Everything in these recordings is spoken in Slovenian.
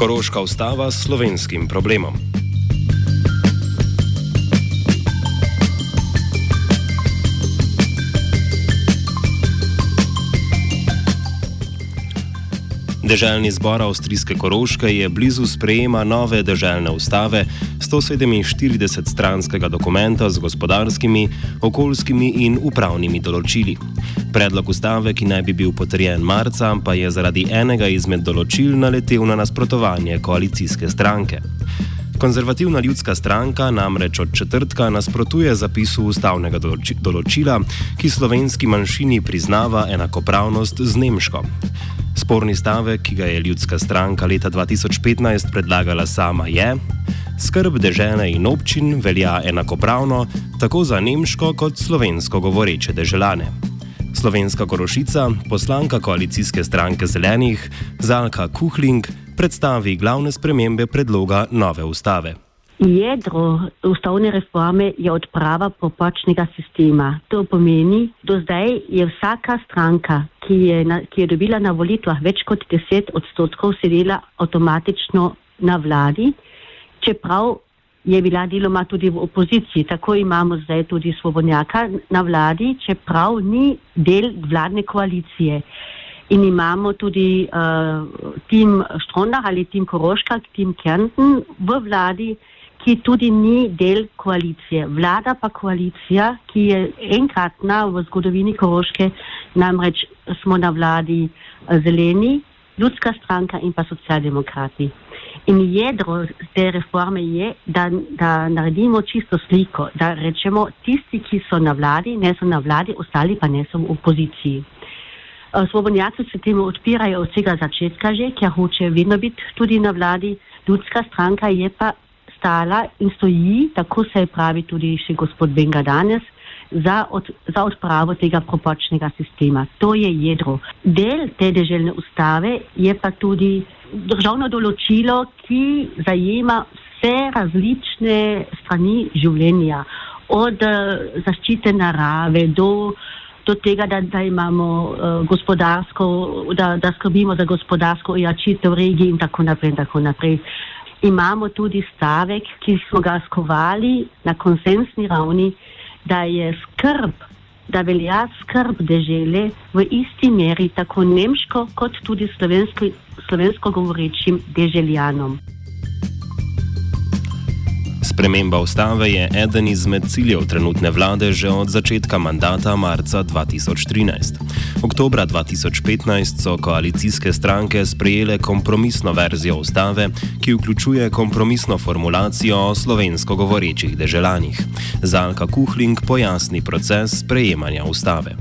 Koroška ustava s slovenskim problemom. Državni zbor Avstrijske Koroške je blizu sprejema nove državne ustave 147 stranskega dokumenta z gospodarskimi, okoljskimi in upravnimi določili. Predlog ustave, ki naj bi bil potrjen marca, pa je zaradi enega izmed določil naletel na nasprotovanje koalicijske stranke. Konzervativna ljudska stranka namreč od četrtka nasprotuje zapisu ustavnega določila, ki slovenski manjšini priznava enakopravnost z Nemško. Sporni stavek, ki ga je ljudska stranka leta 2015 predlagala sama, je: Skrb države in občin velja enakopravno tako za nemško kot slovensko govoreče državljane. Slovenska korošica, poslanka koalicijske stranke Zelenih, Zalka Kuhling, predstavi glavne spremembe predloga nove ustave. Jedro ustavne reforme je odprava popačnega sistema. To pomeni, do zdaj je vsaka stranka, ki je, na, ki je dobila na volitvah več kot 10 odstotkov, sedela avtomatično na vladi, čeprav je bila deloma tudi v opoziciji. Tako imamo zdaj tudi svobodnjaka na vladi, čeprav ni del vladne koalicije. In imamo tudi uh, tim Štronda ali tim Koroška, tim Kärnten v vladi ki tudi ni del koalicije. Vlada pa koalicija, ki je enkratna v zgodovini Koroške, namreč smo na vladi eh, zeleni, ljudska stranka in pa socialdemokrati. In jedro te reforme je, da, da naredimo čisto sliko, da rečemo, tisti, ki so na vladi, ne so na vladi, ostali pa ne so v opoziciji. Eh, svobodnjaci se temu odpirajo od vsega začetka že, ker hoče vedno biti tudi na vladi. Ljudska stranka je pa stala in stoji, tako se pravi tudi še gospod Benga danes, za, od, za odpravo tega propočnega sistema. To je jedro. Del te državne ustave je pa tudi državno določilo, ki zajema vse različne strani življenja, od uh, zaščite narave do do tega, da, da imamo uh, gospodarsko, da, da skrbimo za gospodarsko ojačitev regij in tako naprej. In tako naprej imamo tudi stavek, ki smo ga skovali na konsensni ravni, da je skrb, da velja skrb dežele v isti meri tako nemško kot tudi slovensko, slovensko govorečim deželjanom. Sprememba ustave je eden izmed ciljev trenutne vlade že od začetka mandata marca 2013. Oktobra 2015 so koalicijske stranke sprejele kompromisno verzijo ustave, ki vključuje kompromisno formulacijo o slovensko govorečih državljanih. Zalka Kuhling pojasni proces sprejemanja ustave.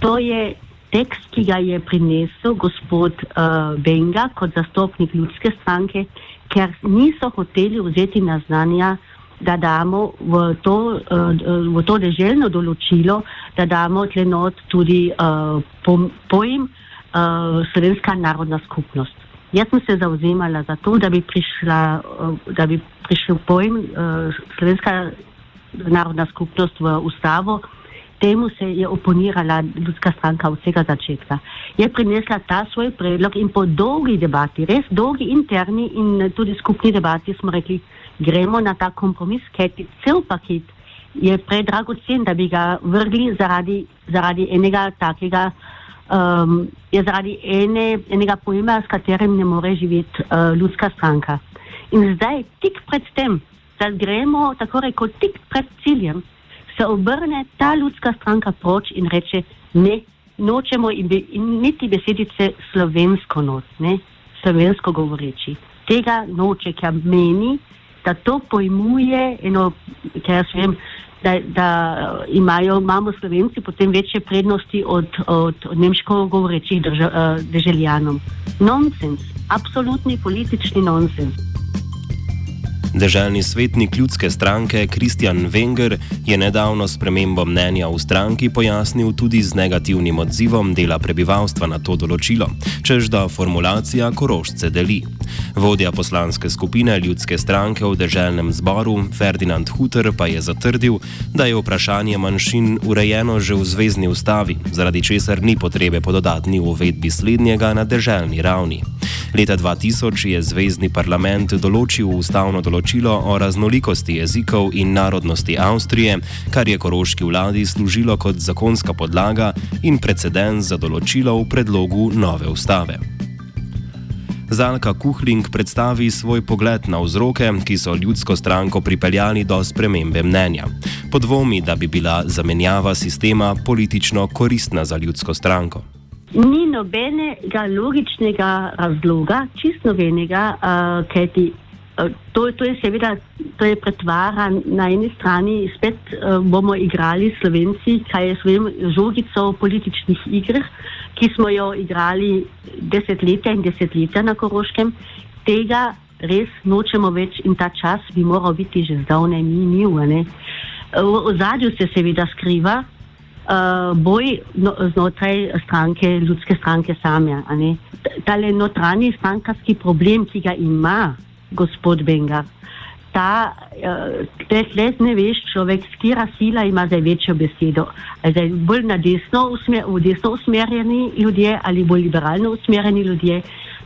To je tekst, ki ga je prinesel gospod uh, Benga kot zastopnik ljudske stranke, ker niso hoteli vzeti na znanje da damo v to, uh, v to deželno določilo, da damo tlenot tudi uh, pojem uh, Slovenska narodna skupnost. Jaz sem se zauzemala za to, da bi, prišla, da bi prišel pojem Slovenska narodna skupnost v ustavo. Temu se je oponirala ljudska stranka od vsega začetka. Je prinesla ta svoj predlog in po dolgi debati, res dolgi interni in tudi skupni debati smo rekli, gremo na ta kompromis, ker ti cel paket je predragocen, da bi ga vrgli zaradi, zaradi enega takega, um, je zaradi ene, enega pojma, s katerim ne more živeti uh, ljudska stranka. In zdaj, tik pred tem, da gremo tako reko, tik pred ciljem, se obrne ta ljudska stranka proč in reče, ne, nočemo in, be, in niti besedice slovensko not, ne, slovensko govoreči. Tega noče, ker meni, da to pojmuje, eno, ker jaz vem, da, da imajo, imamo slovenci potem večje prednosti od, od, nemško govorečih državljanov. Nonsens, absolutni politični nonsens. Državni svetnik ljudske stranke Kristjan Wenger je nedavno spremembo mnenja v stranki pojasnil tudi z negativnim odzivom dela prebivalstva na to določilo, čež da formulacija korošce deli. Vodja poslanske skupine ljudske stranke v državnem zboru Ferdinand Hutter pa je zatrdil, da je vprašanje manjšin urejeno že v zvezdni ustavi, zaradi česar ni potrebe po dodatni uvedbi slednjega na državni ravni. Leta 2000 je Zvezdni parlament določil ustavno določilo o raznolikosti jezikov in narodnosti Avstrije, kar je koroški vladi služilo kot zakonska podlaga in precedens za določilo v predlogu nove ustave. Zalka Kuhling predstavi svoj pogled na vzroke, ki so ljudsko stranko pripeljali do spremembe mnenja. Podvomi, da bi bila zamenjava sistema politično koristna za ljudsko stranko. Ni nobenega logičnega razloga, čist nobenega, uh, kaj ti. To, to je seveda to je pretvara na eni strani, spet uh, bomo igrali Slovenci, kaj je svojim žogico v političnih igrah, ki smo jo igrali desetletja in desetletja na Koroškem. Tega res nočemo več in ta čas bi moral biti že zdavne minil. V zadju se seveda skriva uh, boj no, znotraj stranke, ljudske stranke same. Tale notranji strankarski problem, ki ga ima gospod Bengar, ta, uh, tleh ne veš, človek, skira sila ima zdaj večjo besedo. Zdaj, bolj na desno, usmer, desno usmerjeni ljudje ali bolj liberalno usmerjeni ljudje,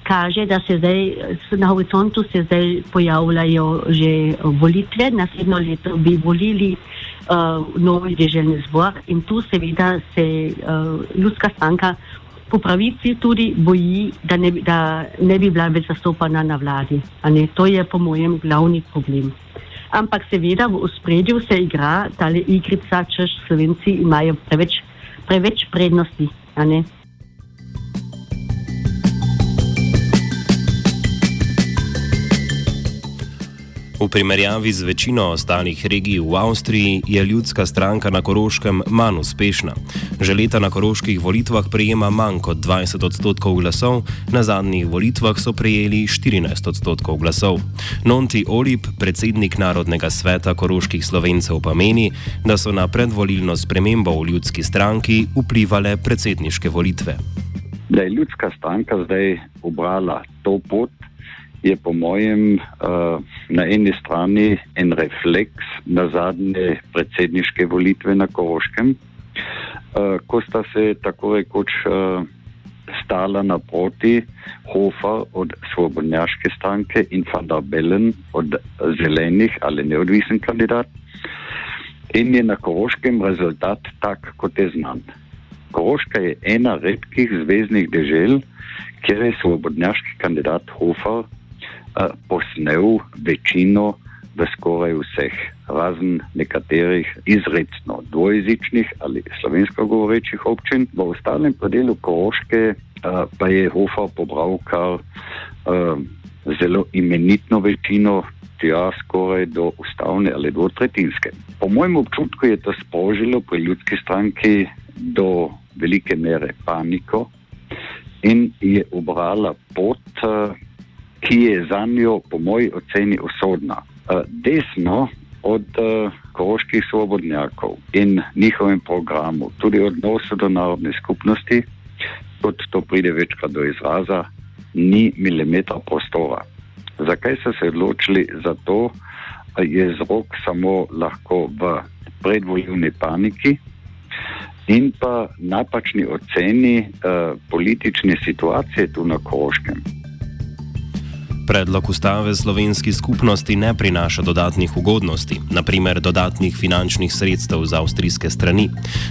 kaže, da se zdaj na horizontu se zdaj pojavljajo že volitve, naslednjo leto bi volili uh, novi državni zbor in tu seveda se uh, ljudska stranka po pravici tudi boji, da ne, da ne bi bila več zastopana na vladi. To je po mojem glavni problem. Ampak seveda v ospredju se igra ta igrica, češ slovenci imajo preveč, preveč prednosti. V primerjavi z večino ostalih regij v Avstriji je ljudska stranka na Koroškem manj uspešna. Že leta na koroških volitvah prejema manj kot 20 odstotkov glasov, na zadnjih volitvah so prejeli 14 odstotkov glasov. Nonti Olip, predsednik Narodnega sveta koroških slovencev, pa meni, da so na predvolilno spremembo v ljudski stranki vplivale predsedniške volitve. Da je ljudska stranka zdaj obrala to pot, je po mojem uh, na eni strani en refleks na zadnje predsedniške volitve na Koroškem, uh, ko sta se tako rekoč uh, stala naproti Hofer od Svobodnjaške stranke in Van der Bellen od zelenih ali neodvisen kandidat. In je na Koroškem rezultat tak, kot je znan. Koroška je ena redkih zvezdnih dežel, kjer je svobodnjaški kandidat Hofer posnel večino v skoraj vseh, razen nekaterih izredno dvojezičnih ali slovensko govorečih občin. V ostalem delu Koroške pa je Hofer pobral kar zelo imenitno večino, tja skoraj do ustavne ali dvotretinske. Po mojem občutku je to sprožilo pri ljudski stranki do velike mere paniko in je obrala pot ki je za njo, po moji oceni, usodna. Eh, desno od eh, koroških svobodnjakov in njihovem programu, tudi odnosu do narodne skupnosti, kot to pride večkrat do izraza, ni milimetra prostora. Zakaj so se odločili za to, je zrok samo lahko v predvoljivni paniki in pa napačni oceni uh, politične situacije tu na Koroškem. Predlog ustave slovenski skupnosti ne prinaša dodatnih ugodnosti, naprimer dodatnih finančnih sredstev za avstrijske strani.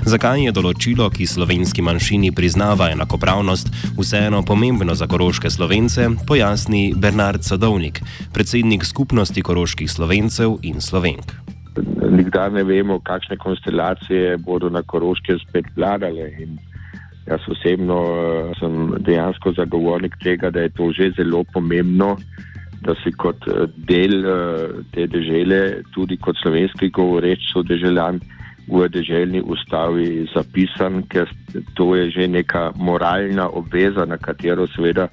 Zakaj je določilo, ki slovenski manjšini priznava enakopravnost, vseeno pomembno za koroške slovence, pojasni Bernard Sadovnik, predsednik skupnosti koroških slovencev in slovenk. Nikdar ne vemo, kakšne konstelacije bodo na koroške spet vladale. Jaz osebno uh, sem dejansko zagovornik tega, da je to že zelo pomembno, da si kot uh, del uh, te države, tudi kot slovenski govoreč, so državljan v državni ustavi zapisan, ker to je že neka moralna obveza, na katero seveda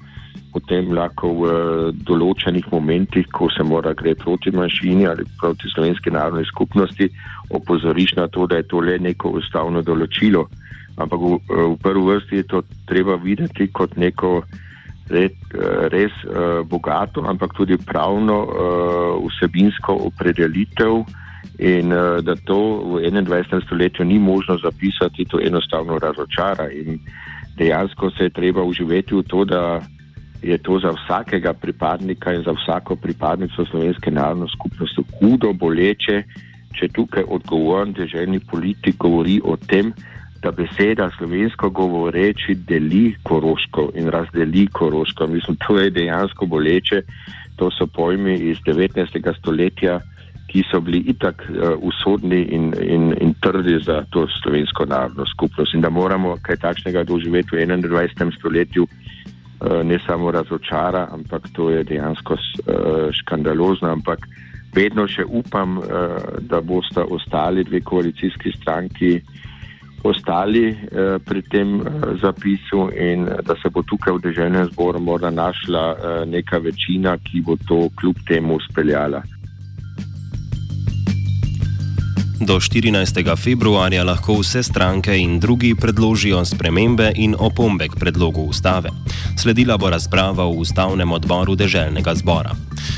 potem lahko v uh, določenih momentih, ko se mora gre proti manjšini ali proti slovenski narodni skupnosti, opozoriš na to, da je to le neko ustavno določilo ampak v, v prvi vrsti je to treba videti kot neko red, res uh, bogato, ampak tudi pravno uh, vsebinsko opredelitev in uh, da to v 21. stoletju ni možno zapisati, to enostavno razočara in dejansko se je treba uživeti v to, da je to za vsakega pripadnika in za vsako pripadnico slovenske narodne skupnosti hudo boleče, če tukaj odgovoren državni politik govori o tem, da beseda slovensko govoreči deli koroško in razdeli koroško. Mislim, to je dejansko boleče. To so pojmi iz 19. stoletja, ki so bili itak uh, usodni in, in, in trdi za to slovensko narodno skupnost. In da moramo kaj takšnega doživeti v 21. stoletju, uh, ne samo razočara, ampak to je dejansko uh, škandalozno. Ampak vedno še upam, uh, da boste ostali dve koalicijski stranki ostali eh, pri tem eh, zapisu in da se bo tukaj v državnem zboru morda našla eh, neka večina, ki bo to kljub temu speljala. Do 14. februarja lahko vse stranke in drugi predložijo spremembe in opombe k predlogu ustave. Sledila bo razprava v ustavnem odboru državnega zbora.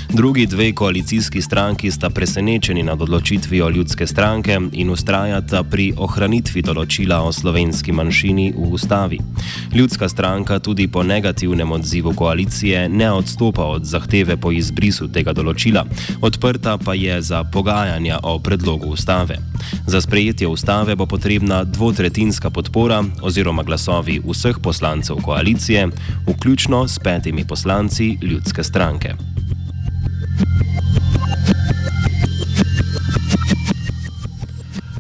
Drugi dve koalicijski stranki sta presenečeni nad odločitvijo ljudske stranke in ustrajata pri ohranitvi določila o slovenski manjšini v ustavi. Ljudska stranka tudi po negativnem odzivu koalicije ne odstopa od zahteve po izbrisu tega določila, odprta pa je za pogajanja o predlogu ustave. Za sprejetje ustave bo potrebna dvotretinska podpora oziroma glasovi vseh poslancev koalicije, vključno s petimi poslanci ljudske stranke.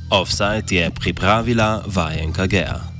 Offside je pripravila vajenka Gea.